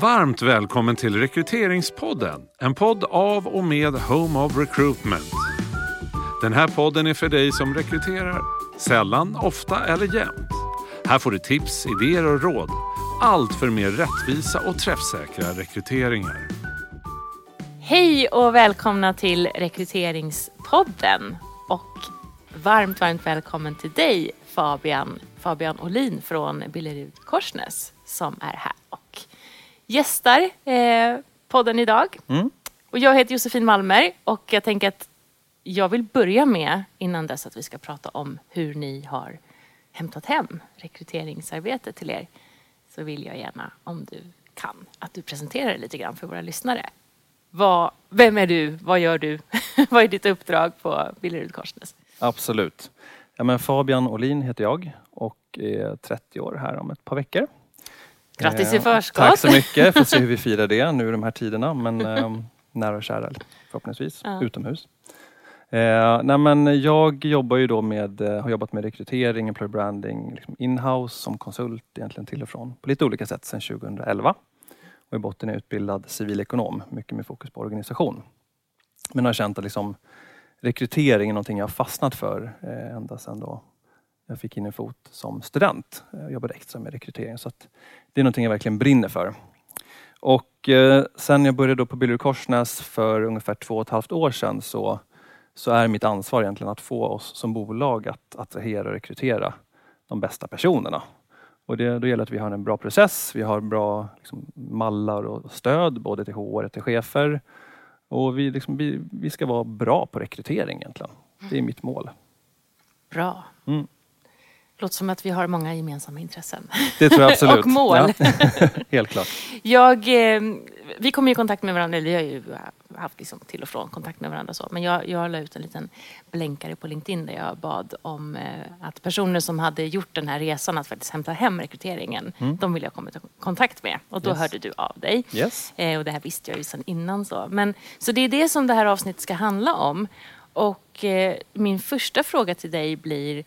Varmt välkommen till Rekryteringspodden. En podd av och med Home of Recruitment. Den här podden är för dig som rekryterar. Sällan, ofta eller jämt. Här får du tips, idéer och råd. Allt för mer rättvisa och träffsäkra rekryteringar. Hej och välkomna till Rekryteringspodden. Och varmt, varmt välkommen till dig Fabian, Fabian Olin från Billerud Korsnäs som är här gästar eh, podden idag. Mm. Och jag heter Josefin Malmer och jag tänker att jag vill börja med, innan dess att vi ska prata om hur ni har hämtat hem rekryteringsarbetet till er, så vill jag gärna, om du kan, att du presenterar dig lite grann för våra lyssnare. Vad, vem är du? Vad gör du? Vad är ditt uppdrag på Billerud Korsnäs? Absolut. Ja, men Fabian Olin heter jag och är 30 år här om ett par veckor. Grattis i Eh, förskott! Tack så mycket. Får se hur vi firar det nu i de här tiderna. Men eh, nära och kära förhoppningsvis. Ja. Utomhus. Eh, nej, men jag jobbar ju då med, eh, har jobbat med rekrytering, employer branding, liksom in-house som konsult egentligen till och från på lite olika sätt sedan 2011. Och i botten är jag utbildad civilekonom, mycket med fokus på organisation. Men har känt att liksom, rekrytering är någonting jag har fastnat för eh, ända sedan då jag fick in en fot som student. Jag jobbade extra med rekrytering så att det är någonting jag verkligen brinner för. Och eh, sen jag började då på Billerud Korsnäs för ungefär två och ett halvt år sedan så, så är mitt ansvar egentligen att få oss som bolag att attrahera och rekrytera de bästa personerna. Och det, då gäller det att vi har en bra process, vi har bra liksom, mallar och stöd både till HR till chefer. Och vi, liksom, vi, vi ska vara bra på rekrytering egentligen. Det är mitt mål. Bra. Mm. Låter som att vi har många gemensamma intressen. Det tror jag absolut. Och mål. Ja. Helt klart. Jag, eh, vi kommer i kontakt med varandra, eller vi har ju haft liksom till och från kontakt med varandra. Så. Men jag, jag la ut en liten blänkare på LinkedIn där jag bad om eh, att personer som hade gjort den här resan att faktiskt hämta hem rekryteringen, de vill jag komma i kontakt med. Och då Yes. hörde du av dig. Yes. Eh, och det här visste jag ju sedan innan. Så. Men, så det är det som det här avsnittet ska handla om. Och eh, min första fråga till dig blir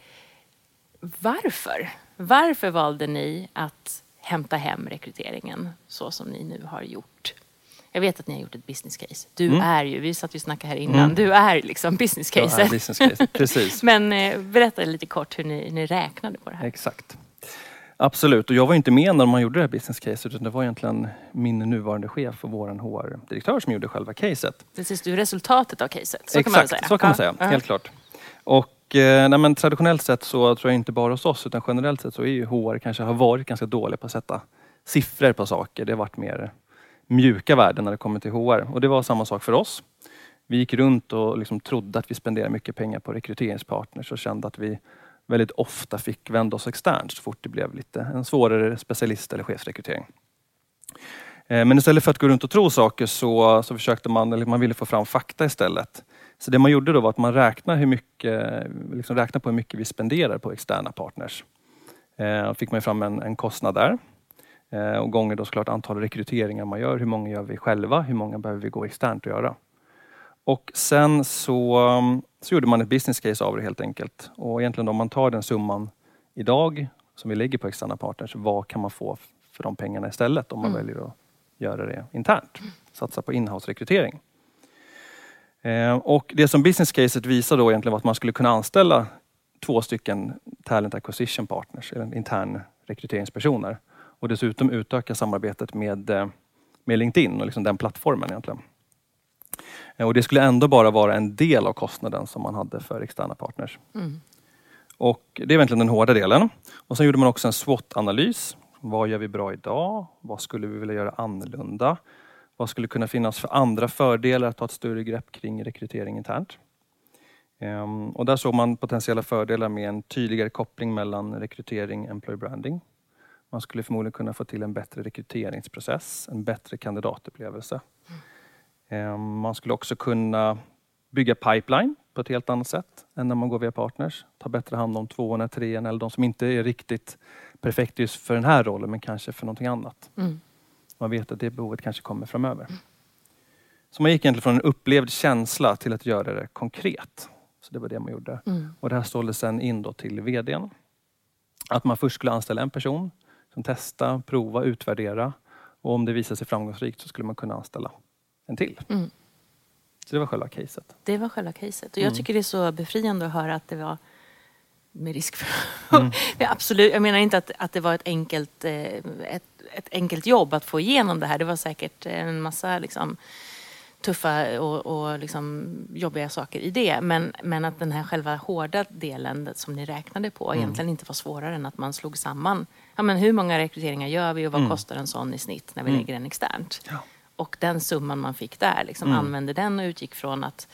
varför? Varför valde ni att hämta hem rekryteringen så som ni nu har gjort? Jag vet att ni har gjort ett business case. Du är ju, vi satt ju och snackade här innan, Mm. du är liksom business case. business case. Precis. Men eh, berätta lite kort hur ni, ni räknade på det här. Exakt. Absolut, och jag var inte med när man gjorde det här business case utan det var egentligen min nuvarande chef och vår HR-direktör som gjorde själva caset. Precis, du är resultatet av caset. Så Exakt, kan man säga. så kan man säga. ja. Helt klart. Och Eh, nej, men traditionellt sett så tror jag inte bara hos oss utan generellt sett så är ju HR kanske har varit ganska dåliga på att sätta siffror på saker. Det har varit mer mjuka värden när det kommer till HR och det var samma sak för oss. Vi gick runt och liksom trodde att vi spenderade mycket pengar på rekryteringspartners och kände att vi väldigt ofta fick vända oss externt så fort det blev lite en svårare specialist eller chefsrekrytering. Eh, men istället för att gå runt och tro saker så, så försökte man, eller man ville få fram fakta istället. Så det man gjorde då var att man räknade, hur mycket, liksom räknade på hur mycket vi spenderar på externa partners. Eh, och fick man fram en, en kostnad där. Eh, och gånger då såklart antal rekryteringar man gör. Hur många gör vi själva? Hur många behöver vi gå externt och göra? Och sen så, så gjorde man ett business case av det helt enkelt. Och egentligen om man tar den summan idag som vi lägger på externa partners, vad kan man få för de pengarna istället om man väljer att göra det internt? Satsa på inhouse-rekrytering. Eh, och det som business caset visar då egentligen var att man skulle kunna anställa två stycken talent acquisition partners, eller intern rekryteringspersoner. Och dessutom utöka samarbetet med, eh, med LinkedIn och liksom den plattformen egentligen. Eh, Och det skulle ändå bara vara en del av kostnaden som man hade för externa partners. Och det är egentligen den hårda delen. Och sen gjorde man också en SWOT-analys. Vad gör vi bra idag? Vad skulle vi vilja göra annorlunda? Vad skulle kunna finnas för andra fördelar att ta ett större grepp kring rekrytering internt? Ehm, och där såg man potentiella fördelar med en tydligare koppling mellan rekrytering och employer branding. Man skulle förmodligen kunna få till en bättre rekryteringsprocess, en bättre kandidatupplevelse. Ehm, man skulle också kunna bygga pipeline på ett helt annat sätt än när man går via partners. Ta bättre hand om tvåorna, treorna eller de som inte är riktigt perfekt just för den här rollen men kanske för någonting annat. Mm. Man vet att det behovet kanske kommer framöver. Så man gick egentligen från en upplevd känsla till att göra det konkret. Så det var det man gjorde. Mm. Och det här såldes sen in då till VDn. Att man först skulle anställa en person som testa, prova, utvärdera Och om det visar sig framgångsrikt så skulle man kunna anställa en till. Mm. Så det var själva caset. Det var själva caset. Och jag Mm. tycker det är så befriande att höra att det var med risk för... Mm. Absolut, jag menar inte att, att det var ett enkelt, eh, ett, ett enkelt jobb att få igenom det här. Det var säkert en massa liksom, tuffa och, och liksom jobbiga saker i det. Men, men att den här själva hårda delen som ni räknade på Mm. egentligen inte var svårare än att man slog samman. Ja, men hur många rekryteringar gör vi och vad Mm. kostar en sån i snitt när vi Mm. lägger den externt? Ja. Och den summan man fick där, liksom Mm. använde den och utgick från att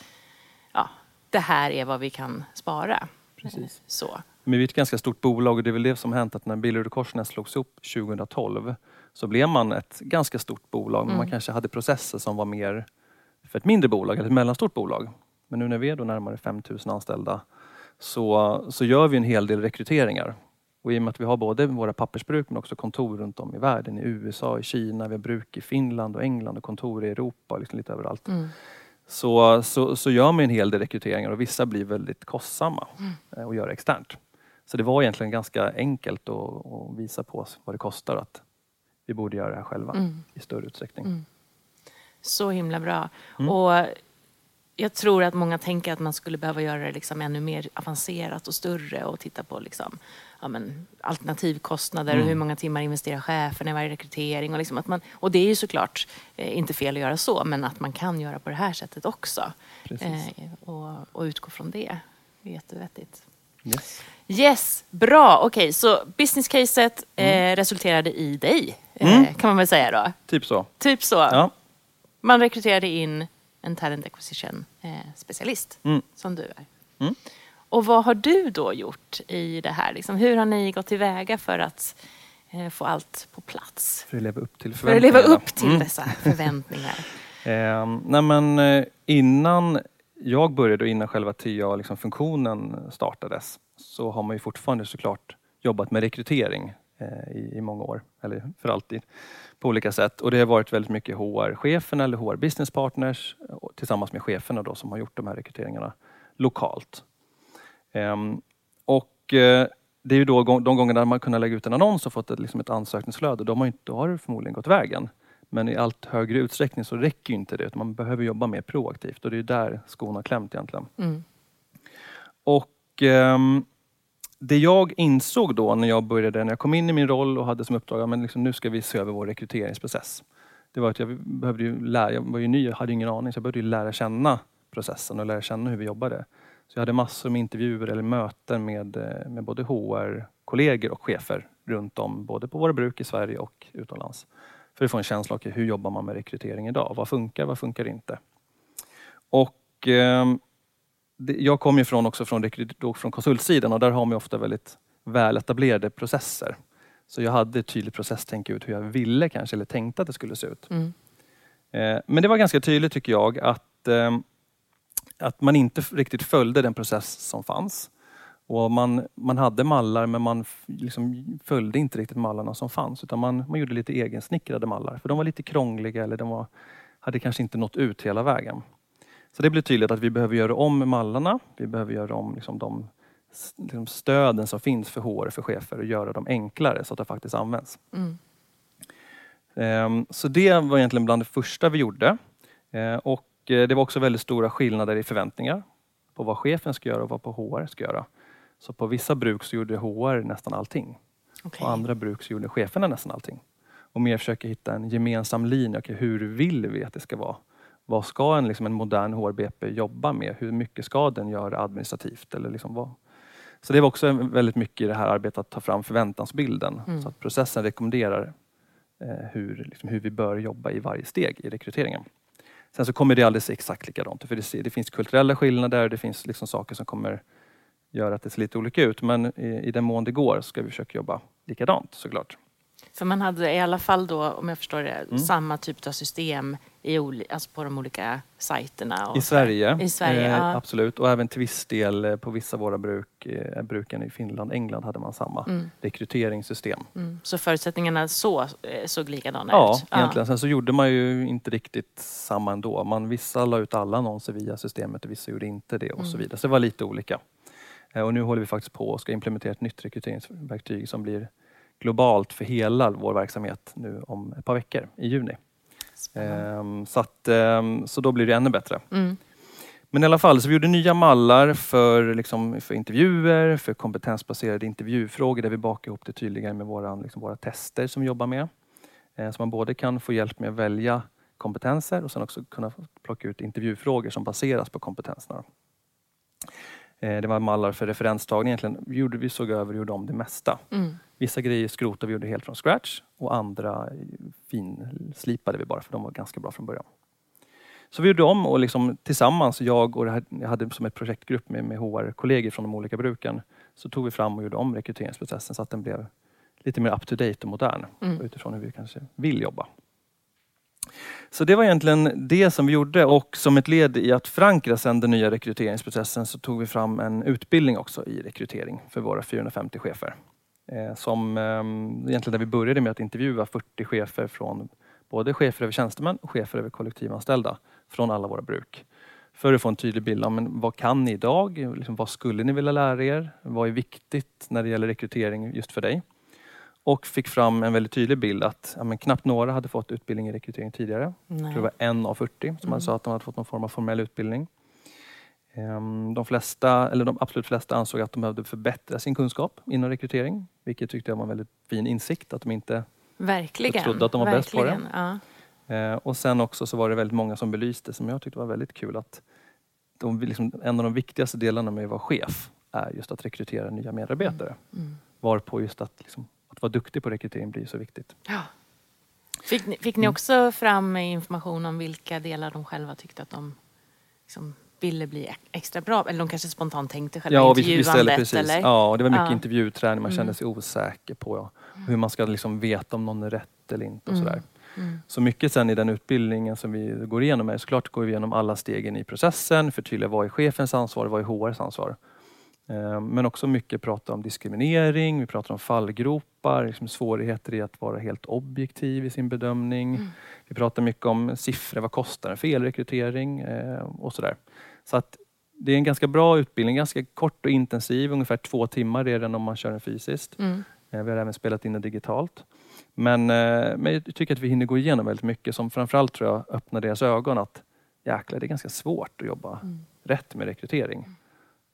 ja, det här är vad vi kan spara. Precis. Så. Men vi är ett ganska stort bolag och det är väl det som hänt att när Billerud Korsnäs slogs upp 2012 så blev man ett ganska stort bolag men Mm. man kanske hade processer som var mer för ett mindre bolag eller ett mellanstort bolag. Men nu när vi är då närmare 5000 anställda så, så gör vi en hel del rekryteringar. Och i och med att vi har både våra pappersbruk men också kontor runt om i världen, i USA, i Kina, vi har bruk i Finland och England och kontor i Europa, liksom lite överallt. Mm. Så, så, så gör man en hel del rekryteringar och vissa blir väldigt kostsamma eh, att göra externt. Så det var egentligen ganska enkelt att, att visa på oss vad det kostar att vi borde göra det här själva Mm. i större utsträckning. Mm. Så himla bra. Mm. Och jag tror att många tänker att man skulle behöva göra det liksom ännu mer avancerat och större och titta på liksom, ja, men, alternativkostnader Mm. och hur många timmar investerar cheferna i varje rekrytering. Och, liksom att man, och det är ju såklart eh, inte fel att göra så, men att man kan göra på det här sättet också. Eh, och, och utgå från det. Det är jättevettigt. Yes. Yes, bra. Okej, så business-caset eh, resulterade i dig, eh, Mm. kan man väl säga då. Typ så. Typ så. Ja. Man rekryterade in en talent acquisition eh, specialist, Mm. som du är. Och vad har du då gjort i det här? Liksom, hur har ni gått tillväga för att eh, få allt på plats? För att leva upp till För att leva förväntningarna. upp till Mm. dessa förväntningar. Eh, nej men, eh, innan jag började och innan själva TA-funktionen startades så har man ju fortfarande såklart jobbat med rekrytering eh, i, i många år, eller för alltid, på olika sätt. Och det har varit väldigt mycket HR-chefen eller HR business partners tillsammans med cheferna då som har gjort de här rekryteringarna lokalt. Ehm, och eh, det är ju då de gångerna man kunnat lägga ut en annons och fått ett, liksom ett ansökningsflöde, då har, det förmodligen gått vägen. Men i allt högre utsträckning så räcker ju inte det utan man behöver jobba mer proaktivt och det är där skon har klämt egentligen. Mm. Och ehm, det jag insåg då när jag började, när jag kom in i min roll och hade som uppdrag att liksom, nu ska vi se över vår rekryteringsprocess. Det var att jag behövde lära, jag var ju ny, jag hade ingen aning, så jag behövde ju lära känna processen och lära känna hur vi jobbade. Så jag hade massor med intervjuer eller möten med, eh, med både HR-kollegor och chefer runt om, både på våra bruk i Sverige och utomlands. För att få en känsla av okay, hur jobbar man med rekrytering idag? Vad funkar, vad funkar inte? Och det, jag kommer ju från, också från, från konsultsidan och där har man ofta väldigt väl etablerade processer. Så jag hade ett tydligt processtänk ut hur jag ville kanske, eller tänkte att det skulle se ut. Mm. Eh, Men det var ganska tydligt tycker jag att, eh, att man inte riktigt följde den process som fanns. Och man, man hade mallar men man liksom följde inte riktigt mallarna som fanns utan man, man gjorde lite egensnickrade mallar för de var lite krångliga eller de var, hade kanske inte nått ut hela vägen. Så det blev tydligt att vi behöver göra om mallarna. Vi behöver göra om liksom de liksom stöden som finns för HR för chefer och göra dem enklare så att de faktiskt används. Mm. Ehm, Så det var egentligen bland det första vi gjorde. Eh, Och det var också väldigt stora skillnader i förväntningar på vad chefen ska göra och vad på HR ska göra. Så på vissa bruk så gjorde HR nästan allting. Okej. På andra bruk så gjorde cheferna nästan allting. Och mer försöka hitta en gemensam linje. Okej, hur vill vi att det ska vara? Vad ska en, liksom en modern HRBP jobba med? Hur mycket ska den göra administrativt? Eller liksom vad? Så det var också väldigt mycket i det här arbetet att ta fram förväntansbilden. Mm. Så att processen rekommenderar eh, hur, liksom, hur vi bör jobba i varje steg i rekryteringen. Sen så kommer det aldrig se exakt likadant för det, det finns kulturella skillnader, det finns liksom saker som kommer göra att det ser lite olika ut. Men i, i den mån det går ska vi försöka jobba likadant såklart. För man hade i alla fall då, om jag förstår det, Mm. samma typ av system i alltså på de olika sajterna. och I så. Sverige, I Sverige, eh, ja. absolut. Och även till viss del eh, på vissa av våra bruk, eh, bruken i Finland England hade man samma Mm. rekryteringssystem. Mm. Så förutsättningarna så, eh, såg likadana Ja, ut? egentligen. Sen så gjorde man ju inte riktigt samma ändå. Man, vissa la ut alla annonser via systemet och vissa gjorde inte det och så Mm. vidare. Så det var lite olika. Eh, Och nu håller vi faktiskt på och ska implementera ett nytt rekryteringsverktyg som blir globalt för hela vår verksamhet nu om ett par veckor i juni. Ehm, så, att, ehm, så då blir det ännu bättre. Mm. Men i alla fall, så vi gjorde nya mallar för, liksom, för intervjuer, för kompetensbaserade intervjufrågor där vi bakar ihop det tydligare med våra, liksom, våra tester som vi jobbar med. Eh, så man både kan få hjälp med att välja kompetenser och sen också kunna plocka ut intervjufrågor som baseras på kompetenserna. Eh, det var mallar för referenstagning egentligen. Gjorde, vi såg över och gjorde om det mesta. Mm. Vissa grejer skrotade vi gjorde helt från scratch och andra finslipade vi bara för de var ganska bra från början. Så vi gjorde om och liksom tillsammans, jag och här, jag hade som ett projektgrupp med, med HR-kollegor från de olika bruken, så tog vi fram och gjorde om rekryteringsprocessen så att den blev lite mer up to date och modern Mm. utifrån hur vi kanske vill jobba. Så det var egentligen det som vi gjorde och som ett led i att förankra sen den nya rekryteringsprocessen så tog vi fram en utbildning också i rekrytering för våra 450 chefer. Eh, som, ehm, egentligen där vi började med att intervjua 40 chefer från både chefer över tjänstemän och chefer över kollektivanställda från alla våra bruk. För att få en tydlig bild av men vad kan ni idag? Liksom, vad skulle ni vilja lära er? Vad är viktigt när det gäller rekrytering just för dig? Och fick fram en väldigt tydlig bild att ja, knappt några hade fått utbildning i rekrytering tidigare. Det var en av 40 som Mm. sa att de hade fått någon form av formell utbildning. Ehm, De, flesta, eller de absolut flesta ansåg att de behövde förbättra sin kunskap inom rekrytering. Vilket tyckte jag var en väldigt fin insikt. Att de inte, Verkligen. Trodde att de var bäst på det. Verkligen, Ja. eh, och sen också så var det väldigt många som belyste, som jag tyckte var väldigt kul, att de, liksom, en av de viktigaste delarna med att vara chef är just att rekrytera nya medarbetare. Mm. Varpå just att, liksom, att vara duktig på rekrytering blir så viktigt. Ja. Fick ni, fick ni Mm. också fram information om vilka delar de själva tyckte att de liksom ville bli ex- extra bra? Eller de kanske spontant tänkte själva Ja, vi, vi intervjuandet? ställde precis. eller? Ja, och det var mycket Ja. intervjuträning. Man Mm. kände sig osäker på ja, hur man ska liksom veta om någon är rätt eller inte. Och Mm. sådär. Mm. Så mycket sen i den utbildningen som vi går igenom är såklart går vi igenom alla stegen i processen, förtydliga vad är chefens ansvar, vad är HRs ansvar. Eh, Men också mycket prata om diskriminering, vi pratar om fallgropar, liksom svårigheter i att vara helt objektiv i sin bedömning. Mm. Vi pratar mycket om siffror, vad kostar en felrekrytering eh, och sådär. Så att det är en ganska bra utbildning, ganska kort och intensiv, ungefär två timmar är den om man kör den fysiskt. Mm. Eh, Vi har även spelat in det digitalt. Men, men jag tycker att vi hinner gå igenom väldigt mycket som framförallt tror jag öppnar deras ögon att jäklar, det är ganska svårt att jobba Mm. rätt med rekrytering.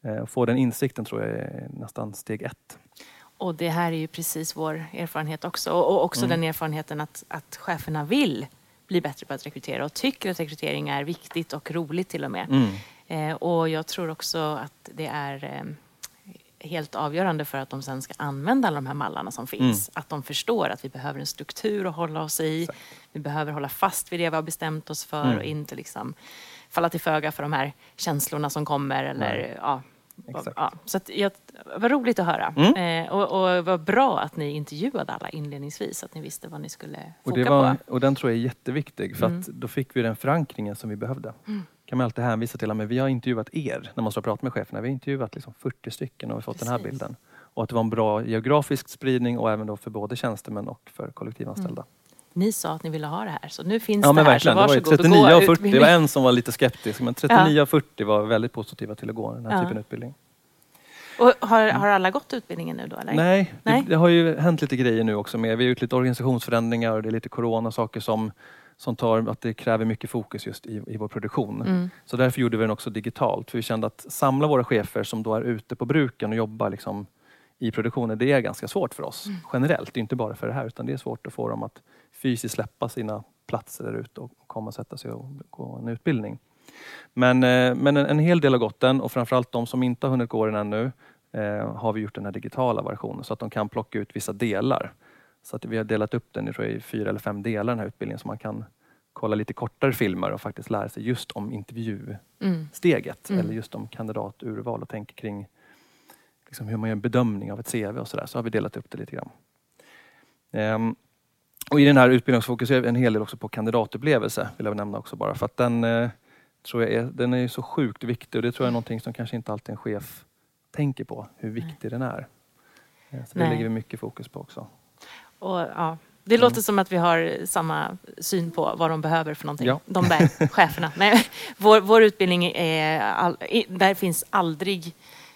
Eh, och Få den insikten tror jag är nästan steg ett. Och det här är ju precis vår erfarenhet också. Och också Mm. den erfarenheten att, att cheferna vill bli bättre på att rekrytera och tycker att rekrytering är viktigt och roligt till och med. Mm. Eh, och jag tror också att det är eh, helt avgörande för att de sen ska använda alla de här mallarna som finns. Att de förstår att vi behöver en struktur att hålla oss i. Exakt. Vi behöver hålla fast vid det vi har bestämt oss för Mm. och inte liksom falla till föga för de här känslorna som kommer. Eller, ja, Exakt. Ja, så att jag, vad roligt att höra. Mm. Eh, och, och vad bra att ni intervjuade alla inledningsvis, så att ni visste vad ni skulle foka var, på. och den tror jag är jätteviktig för Mm. att då fick vi den förankringen som vi behövde. kan man alltid hänvisa till att vi har intervjuat er när man står och pratar med cheferna. Vi har intervjuat liksom 40 stycken och vi fått den här Precis. bilden. Och att det var en bra geografisk spridning och även då för både tjänstemän och för kollektivanställda. Ni sa att ni ville ha det här, så nu finns Ja det men här. verkligen. Så Det var ju varsågod 39 och av gå 40. Det var en som var lite skeptisk men 39 Ja. av 40 var väldigt positiva till att gå den här Ja. typen av utbildning. Och har, har alla gått utbildningen nu då? Eller? Nej, Nej. Det, det har ju hänt lite grejer nu också med. Vi har gjort lite organisationsförändringar och det är lite corona saker som, som tar att det kräver mycket fokus just i, i vår produktion. Mm. Så därför gjorde vi den också digitalt. För vi kände att samla våra chefer som då är ute på bruken och jobbar liksom i produktionen, det är ganska svårt för oss generellt. Det är inte bara för det här utan det är svårt att få dem att fysiskt släppa sina platser där ute och komma och sätta sig och gå en utbildning. Men, eh, men en, en hel del har gått den och framförallt de som inte har hunnit gå den ännu eh, har vi gjort den här digitala versionen så att de kan plocka ut vissa delar. Så att vi har delat upp den i, tror jag, i fyra eller fem delar den här utbildningen så man kan kolla lite kortare filmer och faktiskt lära sig just om intervjusteget Mm. eller just om kandidaturval och tänka kring liksom hur man gör en bedömning av ett CV och sådär. Så har vi delat upp det lite grann. Ehm, och I den här utbildningen fokuserar vi en hel del också på kandidatupplevelse, vill jag nämna också bara. För att den, eh, tror jag är, den är så sjukt viktig och det tror jag är någonting som kanske inte alltid en chef tänker på, hur viktig den är. Eh, Så det Nej. lägger vi mycket fokus på också. Och, ja, det låter som att vi har samma syn på vad de behöver för någonting. Ja. De där cheferna. Nej, vår, vår utbildning är... All, där finns aldrig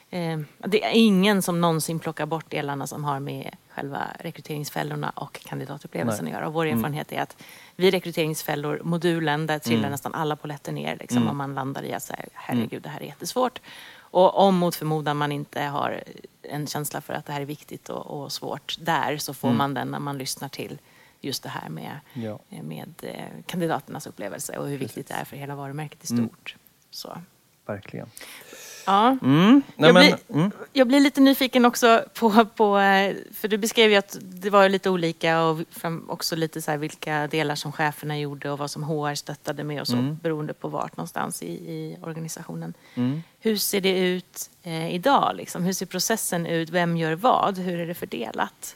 Eh, det är ingen som någonsin plockar bort delarna som har med själva rekryteringsfällorna och kandidatupplevelsen Nej. att göra. Och vår Mm. erfarenhet är att vid rekryteringsfällor, modulen, där trillar Mm. nästan alla polletter ner. Liksom, Mm. Om man landar i att säga, herregud, det här är jättesvårt. Och om mot förmodan man inte har en känsla för att det här är viktigt och, och svårt där så får Mm. man den när man lyssnar till just det här med, Ja. med eh, kandidaternas upplevelse och hur viktigt det är för hela varumärket i Mm. stort. Så. Verkligen. Ja. Mm. Nej, Jag men, blir- mm. Jag blir lite nyfiken också på, på eh, för du beskrev ju att det var lite olika och också lite så vilka delar som cheferna gjorde och vad som HR stöttade med och så Mm. beroende på vart någonstans i, i organisationen. Mm. Hur ser det ut eh, idag? Liksom? Hur ser processen ut? Vem gör vad? Hur är det fördelat?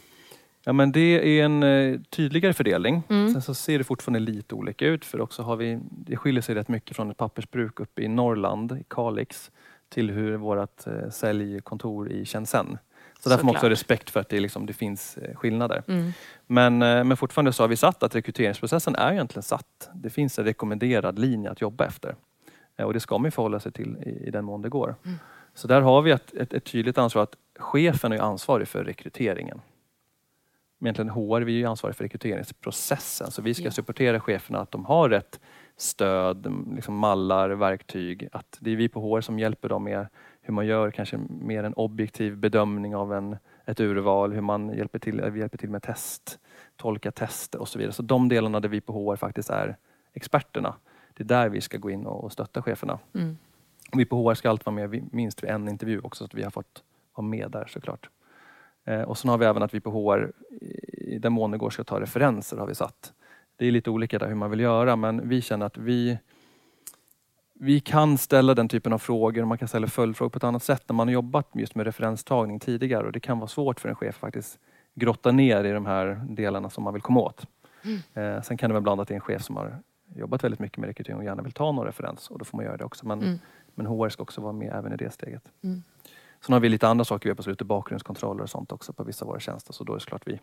Ja, men det är en eh, tydligare fördelning. Mm. Sen så ser det fortfarande lite olika ut för också har vi, det skiljer sig rätt mycket från ett pappersbruk uppe i Norrland, i Kalix, till hur vårt eh, säljkontor i Shenzhen. Så där får man också ha respekt för att det, liksom, det finns eh, skillnader. Mm. Men, eh, men fortfarande så har vi satt att rekryteringsprocessen är egentligen satt. Det finns en rekommenderad linje att jobba efter. Och det ska man förhålla sig till i, i den mån det går. Mm. Så där har vi ett, ett, ett tydligt ansvar att chefen är ansvarig för rekryteringen. Men Egentligen HR vi är ju ansvariga för rekryteringsprocessen så vi ska Ja. supportera cheferna att de har rätt stöd, liksom mallar, verktyg. Att det är vi på HR som hjälper dem med hur man gör kanske mer en objektiv bedömning av en, ett urval, hur man hjälper till, vi hjälper till med test, tolka tester och så vidare. Så de delarna där vi på HR faktiskt är experterna, det är där vi ska gå in och stötta cheferna. Mm. Vi på HR ska alltid vara med minst vid en intervju också så att vi har fått vara med där såklart. Eh, och sen har vi även att vi på HR i den mån det går ska ta referenser har vi satt. Det är lite olika där hur man vill göra men vi känner att vi vi kan ställa den typen av frågor och man kan ställa följdfrågor på ett annat sätt när man har jobbat just med referenstagning tidigare och det kan vara svårt för en chef att faktiskt grotta ner i de här delarna som man vill komma åt. Eh, sen kan det vara ibland att det är en chef som har jobbat väldigt mycket med rekrytering och gärna vill ta någon referens och då får man göra det också. Men, Mm. men HR ska också vara med även i det steget. Mm. Sen har vi lite andra saker vi har på slutet, bakgrundskontroller och sånt också på vissa av våra tjänster så då är det såklart vi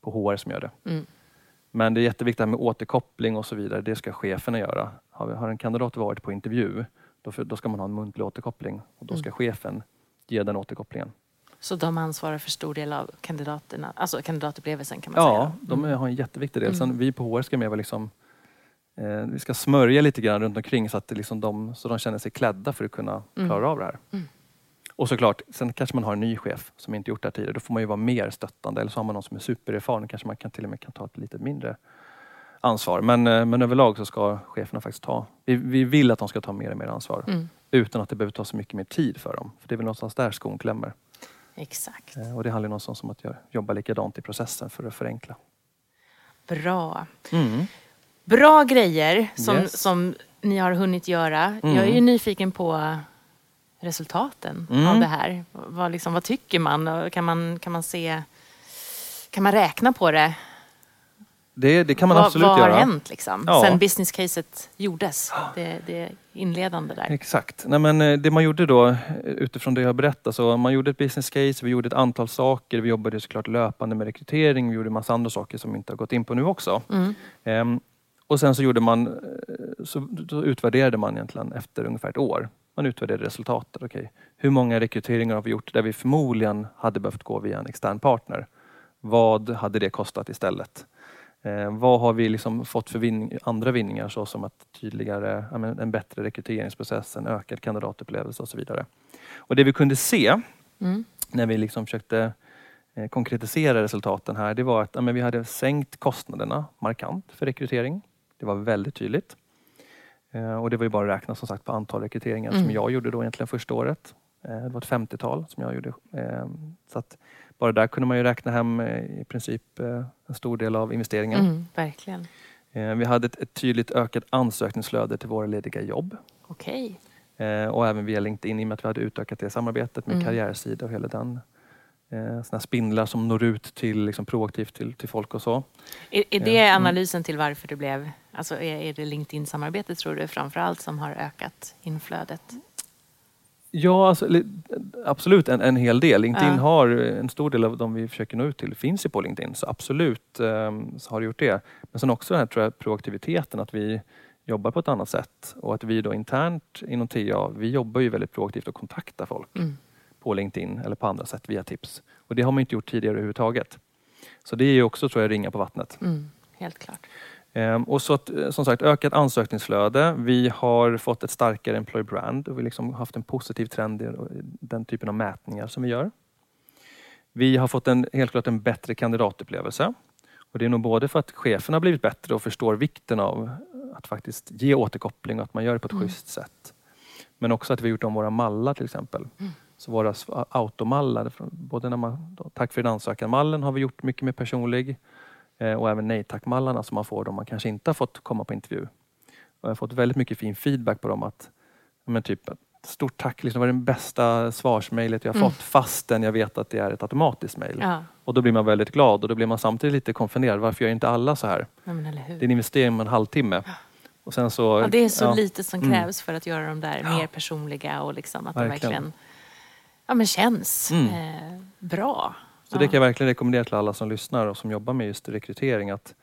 på HR som gör det. Mm. Men det är jätteviktigt med återkoppling och så vidare. Det ska cheferna göra. Har, en kandidat varit på intervju, då, ska man ha en muntlig återkoppling och då ska Mm. chefen ge den återkopplingen. Så de ansvarar för stor del av kandidaterna, alltså kandidatupplevelsen kan man Ja, säga. de är- har en jätteviktig del. Sen Mm. vi på HR ska vara liksom, eh, vi ska smörja lite grann runt omkring så att liksom de, så de känner sig klädda för att kunna Mm. klara av det här. Mm. Och såklart, sen kanske man har en ny chef som inte gjort det här tidigare. Då får man ju vara mer stöttande. Eller så har man någon som är supererfaren. Kanske man kan till och med kan ta ett lite mindre ansvar. Men, eh, men överlag så ska cheferna faktiskt ta, vi, vi vill att de ska ta mer och mer ansvar. Mm. Utan att det behöver ta så mycket mer tid för dem. För det är väl någonstans där skon klämmer. Exakt. Eh, Och det handlar någonstans om att jobba likadant i processen för att förenkla. Bra. Mm. Bra grejer som, Yes. som ni har hunnit göra. Mm. Jag är ju nyfiken på resultaten Mm. av det här. Vad, liksom, vad tycker man? Kan man, kan man se... Kan man räkna på det? Det, det kan man vad, absolut vad göra. har hänt liksom? Ja. sen business-caset gjordes? Det, det inledande där. Exakt. Nej, men eh, det man gjorde då eh, utifrån det jag berättade, så man gjorde ett business case, vi gjorde ett antal saker, vi jobbade såklart löpande med rekrytering, vi gjorde en massa andra saker som vi inte har gått in på nu också. Mm. Ehm, och sen så gjorde man, eh, så, så utvärderade man egentligen efter ungefär ett år. Man utvärderade resultatet. Okej, hur många rekryteringar har vi gjort där vi förmodligen hade behövt gå via en extern partner? Vad hade det kostat istället? Eh, vad har vi liksom fått för vinning, andra vinningar såsom att tydligare, en bättre rekryteringsprocess, en ökad kandidatupplevelse och så vidare. Och det vi kunde se Mm. när vi liksom försökte eh, konkretisera resultaten här, det var att ja, vi hade sänkt kostnaderna markant för rekrytering. Det var väldigt tydligt. Eh, och det var ju bara att räkna som sagt på antal rekryteringar Mm. som jag gjorde då egentligen första året. Eh, det var ett 50-tal som jag gjorde. Eh, så att bara där kunde man ju räkna hem i princip en stor del av investeringen. Mm, verkligen. Vi hade ett, ett tydligt ökat ansökningsflöde till våra lediga jobb. Okej. Eh, och även via LinkedIn i och med att vi hade utökat det samarbetet med Mm. karriärsida och hela den. Eh, såna spindlar som når ut till liksom, proaktivt till, till folk och så. Är, är det Ja. Mm. analysen till varför det blev... Alltså är, är det LinkedIn-samarbetet tror du framför allt som har ökat inflödet? Ja, alltså, absolut en, en hel del. LinkedIn Ja. har en stor del av de vi försöker nå ut till finns ju på LinkedIn. Så absolut eh, så har det gjort det. Men sen också den här tror jag, proaktiviteten, att vi jobbar på ett annat sätt och att vi då internt inom TA, vi jobbar ju väldigt proaktivt och kontaktar folk. Mm. På LinkedIn eller på andra sätt via tips. Och det har man inte gjort tidigare överhuvudtaget. Så det är ju också tror jag ringa på vattnet. Mm, helt klart. Ehm, och så att, eh, som sagt ökat ansökningsflöde. Vi har fått ett starkare employer brand och vi har liksom haft en positiv trend i den typen av mätningar som vi gör. Vi har fått en, helt klart en bättre kandidatupplevelse. Och det är nog både för att cheferna har blivit bättre och förstår vikten av att faktiskt ge återkoppling och att man gör det på ett mm. schysst sätt. Men också att vi har gjort om våra mallar till exempel. Mm. Så våra automallar, både när man, tack för din ansökan-mallen har vi gjort mycket mer personlig eh, och även nej tack-mallarna som man får om man kanske inte har fått komma på intervju. Och jag har fått väldigt mycket fin feedback på dem att men typ, Stort tack, liksom, det var det bästa svarsmejlet jag mm. fått fastän jag vet att det är ett automatiskt mejl. Ja. Och då blir man väldigt glad och då blir man samtidigt lite konfunderad. Varför gör inte alla så här? Ja, det är en investering på en halvtimme. Ja. Och sen så, ja, det är så lite som mm. krävs för att göra dem där mer personliga och liksom att verkligen. de verkligen ja, men känns mm. eh, bra. Så det kan jag verkligen rekommendera till alla som lyssnar och som jobbar med just rekrytering. att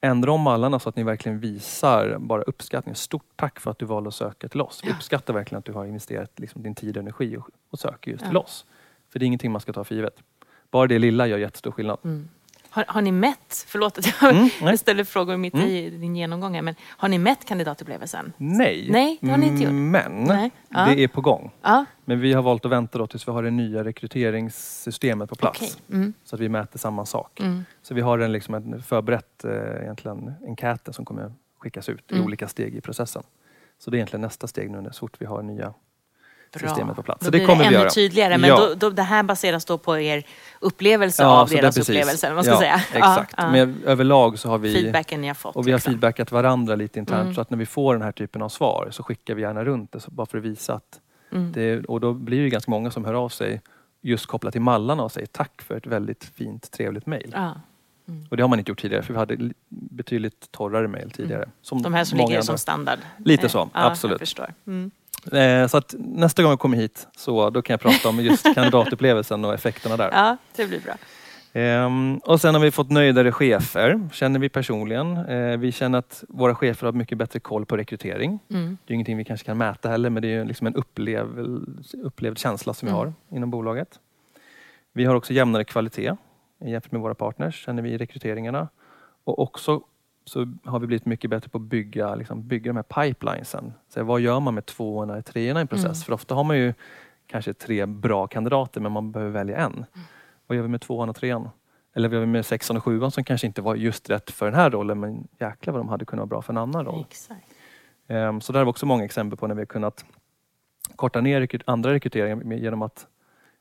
Ändra om mallarna så att ni verkligen visar bara uppskattning. Stort tack för att du valde att söka till oss. Vi uppskattar verkligen att du har investerat liksom din tid och energi och, och söker just till oss. För det är ingenting man ska ta för givet. Bara det lilla gör jättestor skillnad. Mm. Har, har, ni mätt, förlåt att jag mm, ställer frågor mitt mm. i din genomgång här, men har ni mätt kandidatupplevelsen? Nej, Nej det har ni inte gjort. men Nej. det är på gång. Ja. Men vi har valt att vänta då tills vi har det nya rekryteringssystemet på plats. Okay. Mm. Så att vi mäter samma sak. Mm. Så vi har en, liksom en förberett eh, egentligen, enkäten som kommer skickas ut i mm. olika steg i processen. Så det är egentligen nästa steg nu så fort vi har nya Bra. systemet på plats. Då så det blir kommer det ännu vi göra. tydligare. Men ja. då, då, det här baseras då på er upplevelse ja, av deras upplevelse. Man ska ja, säga. Exakt. Ja, Men överlag så har vi feedbacken ni har fått. Och vi har liksom. feedbackat varandra lite internt mm. så att när vi får den här typen av svar så skickar vi gärna runt det bara för att visa att mm. det, och då blir det ganska många som hör av sig just kopplat till mallarna och säger tack för ett väldigt fint trevligt mejl. Mm. Och det har man inte gjort tidigare för vi hade betydligt torrare mejl tidigare. Mm. Som De här som ligger som standard? Lite så, absolut. Mm. Eh, så att nästa gång jag kommer hit så då kan jag prata om just kandidatupplevelsen och effekterna där. Ja, det blir bra. Um, och sen har vi fått nöjdare chefer, känner vi personligen. Uh, vi känner att våra chefer har mycket bättre koll på rekrytering. Mm. Det är ingenting vi kanske kan mäta heller men det är liksom en upplev, upplevd känsla som mm. vi har inom bolaget. Vi har också jämnare kvalitet jämfört med våra partners, känner vi i rekryteringarna. Och också så har vi blivit mycket bättre på att bygga, liksom, bygga de här pipelinesen. Så vad gör man med tvåorna och treorna i en process? Mm. För ofta har man ju kanske tre bra kandidater men man behöver välja en. Mm. Vad gör vi med tvåan och trean? Eller vad gör vi med sexan och sjuan som kanske inte var just rätt för den här rollen men jäklar vad de hade kunnat vara bra för en annan roll. Exakt. Um, så där har vi också många exempel på när vi har kunnat korta ner andra rekryteringar genom att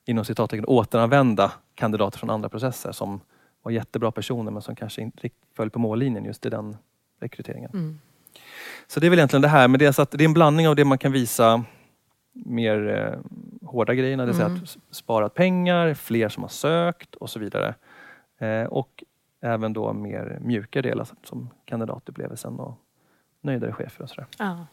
inom citattecken återanvända kandidater från andra processer som var jättebra personer men som kanske inte föll på mållinjen just i den rekryteringen. Mm. Så det är väl egentligen det här, men det är, så att det är en blandning av det man kan visa mer eh, hårda grejerna, det vill mm. säga att sparat pengar, fler som har sökt och så vidare. Eh, och även då mer mjuka delar som kandidatupplevelsen och nöjdare chefer och sådär. Ja.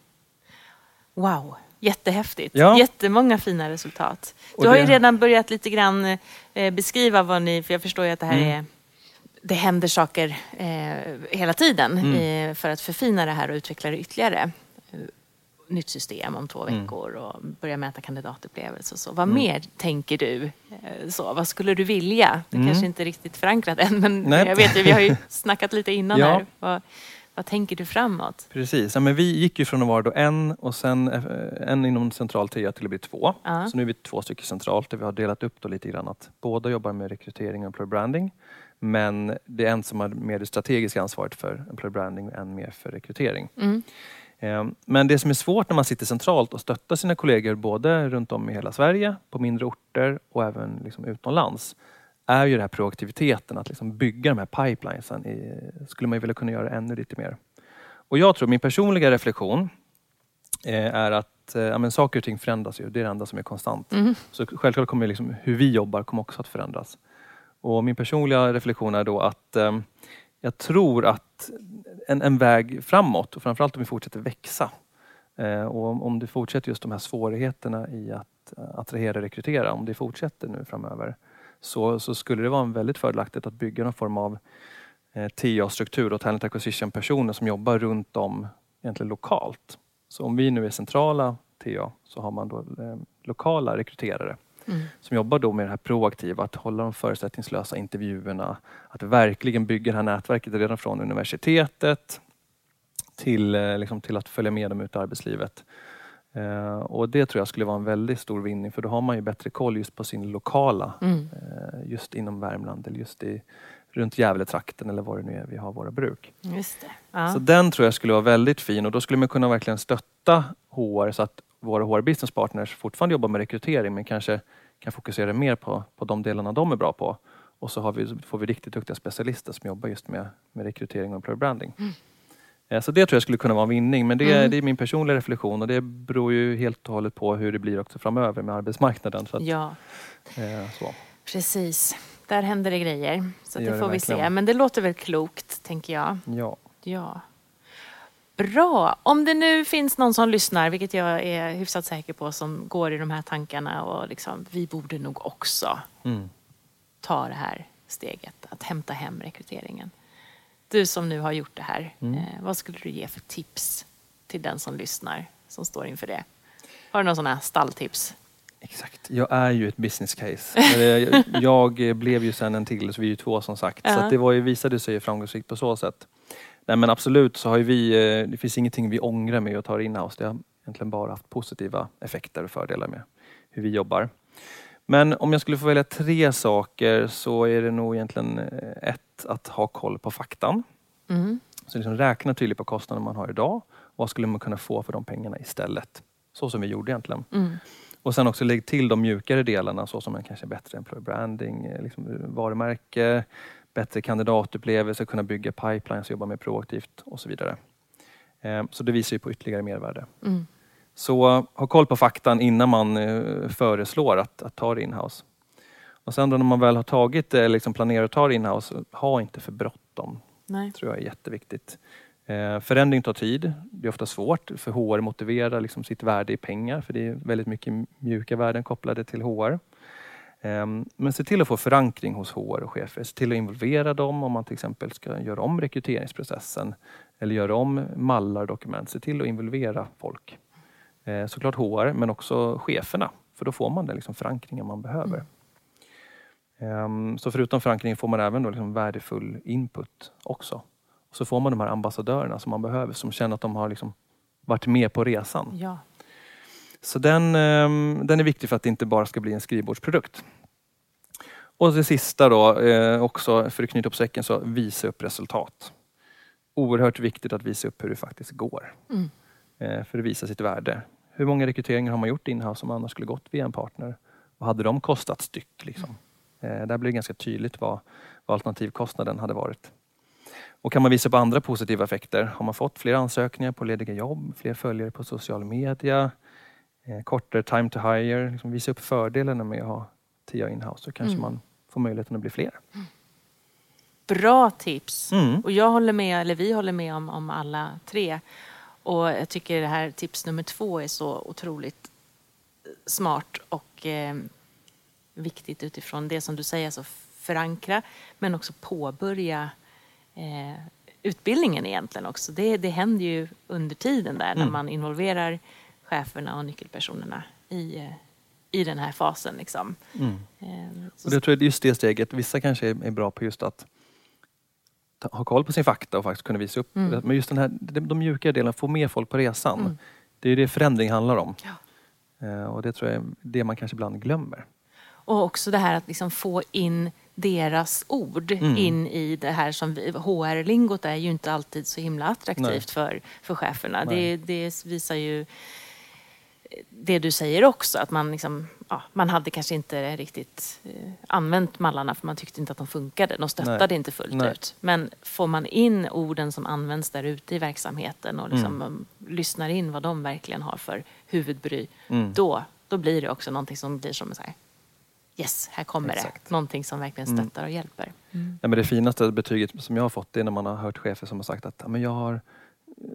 Wow, jättehäftigt. Ja. Jättemånga fina resultat. Du det... har ju redan börjat lite grann eh, beskriva vad ni, för jag förstår ju att det här mm. är det händer saker eh, hela tiden mm. eh, för att förfina det här och utveckla det ytterligare. Eh, nytt system om två mm. veckor och börja mäta kandidatupplevelser och så. Vad mm. mer tänker du? Eh, så, vad skulle du vilja? Det mm. kanske inte är riktigt förankrat än men Nej. jag vet ju, vi har ju snackat lite innan ja. här. Vad, vad tänker du framåt? Precis, ja, men vi gick ju från att vara då en och sen eh, en inom central TIA till att bli två. Uh. Så nu är vi två stycken centralt där vi har delat upp då lite grann att båda jobbar med rekrytering och employer branding. Men det är en som har mer det strategiska ansvaret för employer branding en mer för rekrytering. Mm. Ehm, men det som är svårt när man sitter centralt och stöttar sina kollegor både runt om i hela Sverige, på mindre orter och även liksom utomlands är ju den här proaktiviteten, att liksom bygga de här pipelinesen. skulle man ju vilja kunna göra ännu lite mer. Och jag tror, min personliga reflektion eh, är att eh, ja, men saker och ting förändras ju. Det är det enda som är konstant. Mm. Så självklart kommer liksom, hur vi jobbar kommer också att förändras. Och min personliga reflektion är då att eh, jag tror att en, en, väg framåt, och framförallt om vi fortsätter växa, eh, och om, om det fortsätter just de här svårigheterna i att eh, attrahera och rekrytera, om det fortsätter nu framöver, så, så skulle det vara väldigt fördelaktigt att bygga någon form av eh, TA-struktur och talent acquisition-personer som jobbar runt om egentligen lokalt. Så om vi nu är centrala TA så har man då eh, lokala rekryterare som jobbar då med det här proaktiva, att hålla de förutsättningslösa intervjuerna, att verkligen bygga det här nätverket redan från universitetet till, eh, liksom, till att följa med dem ut i arbetslivet. Eh, och det tror jag skulle vara en väldigt stor vinning för då har man ju bättre koll just på sin lokala, Mm. eh, just inom Värmland eller just i, runt Gävletrakten eller var det nu är vi har våra bruk. Just det. Ja. Så den tror jag skulle vara väldigt fin och då skulle man kunna verkligen stötta HR så att våra HR business partners fortfarande jobbar med rekrytering men kanske kan fokusera mer på, på de delarna de är bra på. Och så vi, får vi riktigt duktiga specialister som jobbar just med, med rekrytering och employer branding. Eh, Så det tror jag skulle kunna vara en vinning men det, Mm. det är min personliga reflektion och det beror ju helt och hållet på hur det blir också framöver med arbetsmarknaden. Så att, ja, eh, så. precis. Där händer det grejer. Så Det det, får vi se. Men det låter väl klokt, tänker jag. Ja. Ja. Bra. Om det nu finns någon som lyssnar, vilket jag är hyfsat säker på, som går i de här tankarna och liksom, vi borde nog också Mm. ta det här steget att hämta hem rekryteringen. Du som nu har gjort det här, Mm. eh, vad skulle du ge för tips till den som lyssnar, som står inför det? Har du några sådana stalltips? Exakt. Jag är ju ett business case. Jag blev ju sen en till, så vi är ju två som sagt. Så Ja. att det var ju, visade sig ju framgångsrikt på så sätt. Nej men absolut så har ju vi, eh, det finns ingenting vi ångrar med att ta det inhouse. Det har egentligen bara haft positiva effekter och fördelar med hur vi jobbar. Men om jag skulle få välja tre saker så är det nog egentligen eh, ett, att ha koll på faktan. Mm. Så liksom räkna tydligt på kostnaden man har idag. Vad skulle man kunna få för de pengarna istället? Så som vi gjorde egentligen. Mm. Och sen också lägg till de mjukare delarna såsom en kanske bättre employer branding, eh, liksom varumärke, bättre kandidatupplevelse, kunna bygga pipelines, jobba mer proaktivt och så vidare. Eh, Så det visar ju på ytterligare mervärde. Mm. Så eh, ha koll på faktan innan man eh, föreslår att, att ta det inhouse. Och sen då när man väl har tagit det, liksom planerar att ta det inhouse, ha inte för bråttom. Nej. tror jag är jätteviktigt. Eh, förändring tar tid. Det är ofta svårt för HR motiverar liksom sitt värde i pengar för det är väldigt mycket mjuka värden kopplade till HR. Ehm, men se till att få förankring hos HR och chefer. Se till att involvera dem om man till exempel ska göra om rekryteringsprocessen eller göra om mallar och dokument. Se till att involvera folk. Ehm, såklart HR men också cheferna för då får man den liksom förankringen man behöver. Mm. Så förutom förankring får man även då liksom värdefull input också. Och så får man de här ambassadörerna som man behöver som känner att de har liksom varit med på resan. Ja. Så den, ehm, den är viktig för att det inte bara ska bli en skrivbordsprodukt. Och det sista då, eh, också för att knyta upp säcken, så visa upp resultat. Oerhört viktigt att visa upp hur det faktiskt går. Mm. Eh, För att visa sitt värde. Hur många rekryteringar har man gjort inhouse som annars skulle gått via en partner? Vad hade de kostat styck? Liksom? Eh, Där blir det ganska tydligt vad, vad alternativkostnaden hade varit. Och kan man visa på andra positiva effekter? Har man fått fler ansökningar på lediga jobb, fler följare på social media, kortare time to hire, liksom visa upp fördelarna med att ha TIA inhouse så kanske Mm. man får möjligheten att bli fler. Bra tips. Mm. Och jag håller med, eller vi håller med om, om alla tre. Och jag tycker det här tips nummer två är så otroligt eh, smart och eh, viktigt utifrån det som du säger, alltså förankra men också påbörja eh, utbildningen egentligen också. Det, det händer ju under tiden där när Mm. man involverar cheferna och nyckelpersonerna i, eh, i den här fasen. Liksom. Mm. Eh, så- Och det tror jag är just det steget, vissa kanske är bra på just att ta, ha koll på sin fakta och faktiskt kunna visa upp. Mm. Men just den här, de, de mjuka delarna, få med folk på resan. Mm. Det är det förändring handlar om. Ja. Eh, och det tror jag är det man kanske ibland glömmer. Och också det här att liksom få in deras ord Mm. in i det här som vi, HR-lingot är ju inte alltid så himla attraktivt Nej. för, för cheferna. Det, det visar ju det du säger också, att man, liksom, ja, man hade kanske inte riktigt eh, använt mallarna för man tyckte inte att de funkade. De stöttade Nej. inte fullt Nej. ut. Men får man in orden som används där ute i verksamheten och liksom, Mm. lyssnar in vad de verkligen har för huvudbry, Mm. då, då blir det också någonting som blir som så här, yes, här kommer Exakt. det. Någonting som verkligen Mm. stöttar och hjälper. Ja, men det finaste betyget som jag har fått är när man har hört chefer som har sagt att men jag har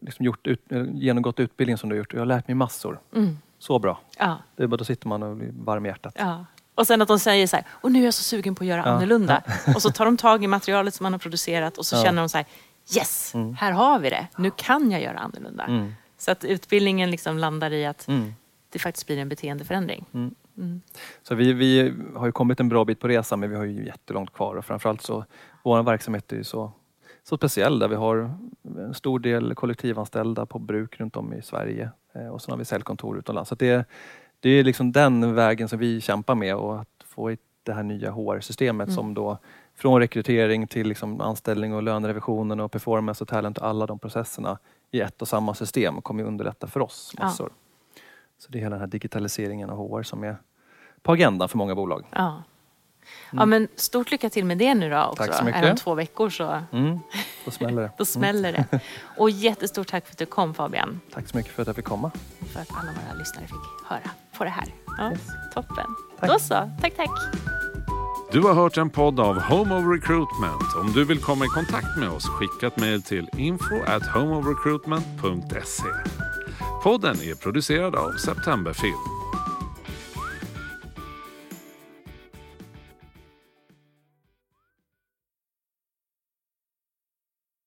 liksom gjort ut, eh, genomgått utbildningen som du har gjort och jag har lärt mig massor. Mm. Så bra. Ja, Det är bara, då sitter man och blir varm i hjärtat. ja. Och sen att de säger så här, och nu är jag så sugen på att göra Ja. annorlunda. Och så tar de tag i materialet som man har producerat och så känner de så här, yes, Mm. här har vi det. Nu kan jag göra annorlunda. Mm. Så att utbildningen liksom landar i att Mm. det faktiskt blir en beteendeförändring. Mm. Mm. Så vi, vi har ju kommit en bra bit på resan men vi har ju jättelångt kvar och framförallt så vår verksamhet är ju så, så speciell där vi har en stor del kollektivanställda på bruk runt om i Sverige eh, och så har vi säljkontor utomlands. Så det, det är liksom den vägen som vi kämpar med och att få det här nya HR-systemet Mm. som då från rekrytering till liksom anställning och lönerevisionen och performance och talent och alla de processerna i ett och samma system kommer underlätta för oss Ja. massor. Så det är hela den här digitaliseringen av HR som är på agendan för många bolag. Ja. Ja, men stort lycka till med det nu då också. Mm. Tack så mycket. Är om två veckor så Mm, då smäller det. då smäller det. Och jättestort tack för att du kom Fabian. Tack så mycket för att jag fick komma. Och för att alla våra lyssnare fick höra på det här. Ja, Yes. Toppen. Tack. Då så, tack tack. Du har hört en podd av Home of Recruitment. Om du vill komma i kontakt med oss, skicka ett mejl till info at homeofrecruitment.se. Podden är producerad av September Film.